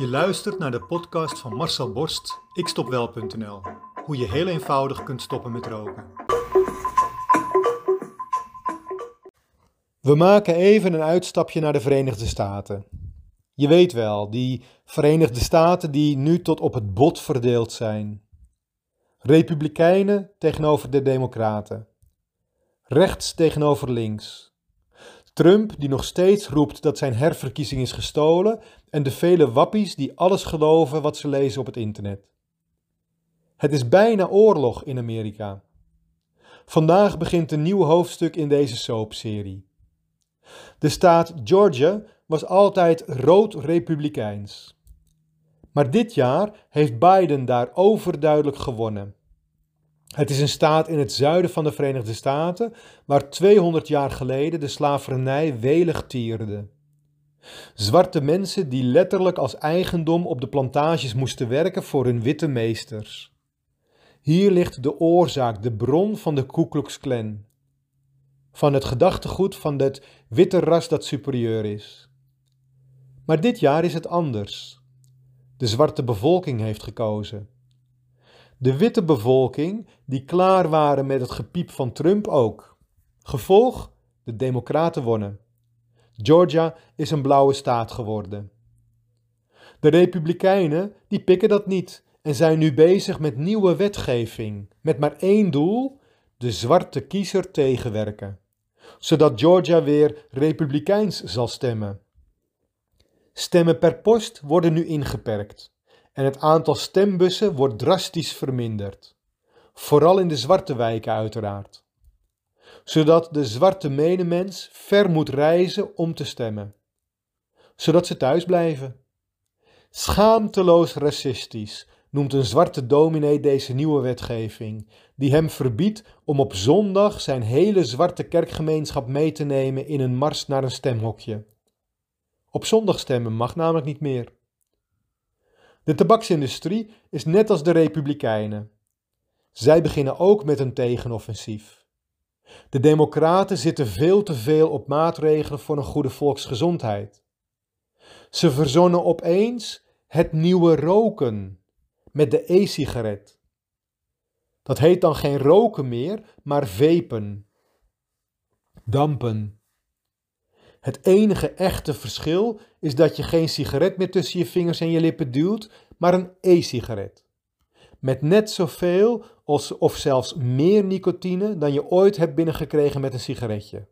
Je luistert naar de podcast van Marcel Borst, ikstopwel.nl. Hoe je heel eenvoudig kunt stoppen met roken. We maken even een uitstapje naar de Verenigde Staten. Je weet wel, die Verenigde Staten die nu tot op het bot verdeeld zijn. Republikeinen tegenover de Democraten. Rechts tegenover links. Trump die nog steeds roept dat zijn herverkiezing is gestolen en de vele wappies die alles geloven wat ze lezen op het internet. Het is bijna oorlog in Amerika. Vandaag begint een nieuw hoofdstuk in deze soapserie. De staat Georgia was altijd rood-republikeins. Maar dit jaar heeft Biden daar overduidelijk gewonnen. Het is een staat in het zuiden van de Verenigde Staten waar 200 jaar geleden de slavernij welig tierde. Zwarte mensen die letterlijk als eigendom op de plantages moesten werken voor hun witte meesters. Hier ligt de oorzaak, de bron van de Ku Klux Klan. Van het gedachtegoed van het witte ras dat superieur is. Maar dit jaar is het anders. De zwarte bevolking heeft gekozen. De witte bevolking, die klaar waren met het gepiep van Trump ook. Gevolg? De Democraten wonnen. Georgia is een blauwe staat geworden. De Republikeinen, die pikken dat niet en zijn nu bezig met nieuwe wetgeving, met maar één doel: de zwarte kiezer tegenwerken, zodat Georgia weer republikeins zal stemmen. Stemmen per post worden nu ingeperkt en het aantal stembussen wordt drastisch verminderd. Vooral in de zwarte wijken uiteraard. Zodat de zwarte menemens ver moet reizen om te stemmen. Zodat ze thuis blijven. Schaamteloos racistisch noemt een zwarte dominee deze nieuwe wetgeving, die hem verbiedt om op zondag zijn hele zwarte kerkgemeenschap mee te nemen in een mars naar een stemhokje. Op zondag stemmen mag namelijk niet meer. De tabaksindustrie is net als de Republikeinen. Zij beginnen ook met een tegenoffensief. De Democraten zitten veel te veel op maatregelen voor een goede volksgezondheid. Ze verzonnen opeens het nieuwe roken met de e-sigaret. Dat heet dan geen roken meer, maar vepen. Dampen. Het enige echte verschil is dat je geen sigaret meer tussen je vingers en je lippen duwt, maar een e-sigaret. Met net zoveel of zelfs meer nicotine dan je ooit hebt binnengekregen met een sigaretje.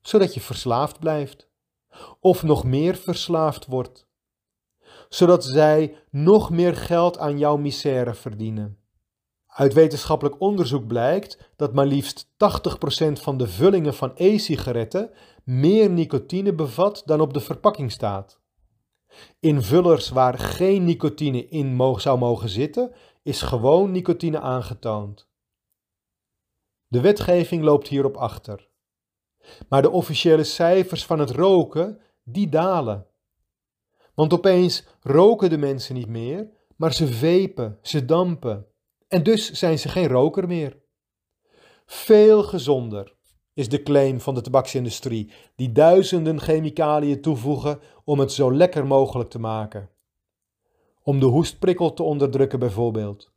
Zodat je verslaafd blijft. Of nog meer verslaafd wordt. Zodat zij nog meer geld aan jouw misère verdienen. Uit wetenschappelijk onderzoek blijkt dat maar liefst 80% van de vullingen van e-sigaretten meer nicotine bevat dan op de verpakking staat. In vullers waar geen nicotine in zou mogen zitten, is gewoon nicotine aangetoond. De wetgeving loopt hierop achter. Maar de officiële cijfers van het roken, die dalen. Want opeens roken de mensen niet meer, maar ze vepen, ze dampen. En dus zijn ze geen roker meer. Veel gezonder is de claim van de tabaksindustrie, die duizenden chemicaliën toevoegen om het zo lekker mogelijk te maken. Om de hoestprikkel te onderdrukken bijvoorbeeld.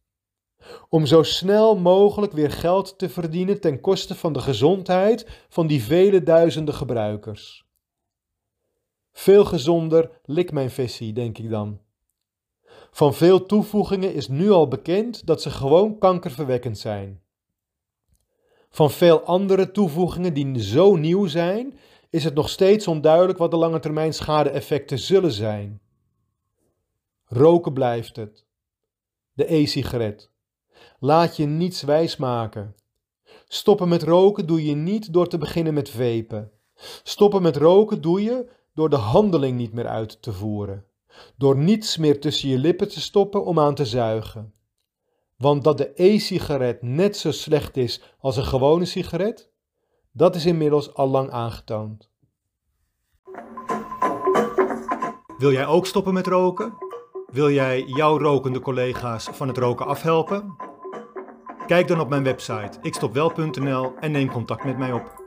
Om zo snel mogelijk weer geld te verdienen ten koste van de gezondheid van die vele duizenden gebruikers. Veel gezonder lik mijn visie, denk ik dan. Van veel toevoegingen is nu al bekend dat ze gewoon kankerverwekkend zijn. Van veel andere toevoegingen die zo nieuw zijn, is het nog steeds onduidelijk wat de lange termijn schade-effecten zullen zijn. Roken blijft het. De e-sigaret. Laat je niets wijsmaken. Stoppen met roken doe je niet door te beginnen met vapen. Stoppen met roken doe je door de handeling niet meer uit te voeren. Door niets meer tussen je lippen te stoppen om aan te zuigen. Want dat de e-sigaret net zo slecht is als een gewone sigaret, dat is inmiddels al lang aangetoond. Wil jij ook stoppen met roken? Wil jij jouw rokende collega's van het roken afhelpen? Kijk dan op mijn website ikstopwel.nl en neem contact met mij op.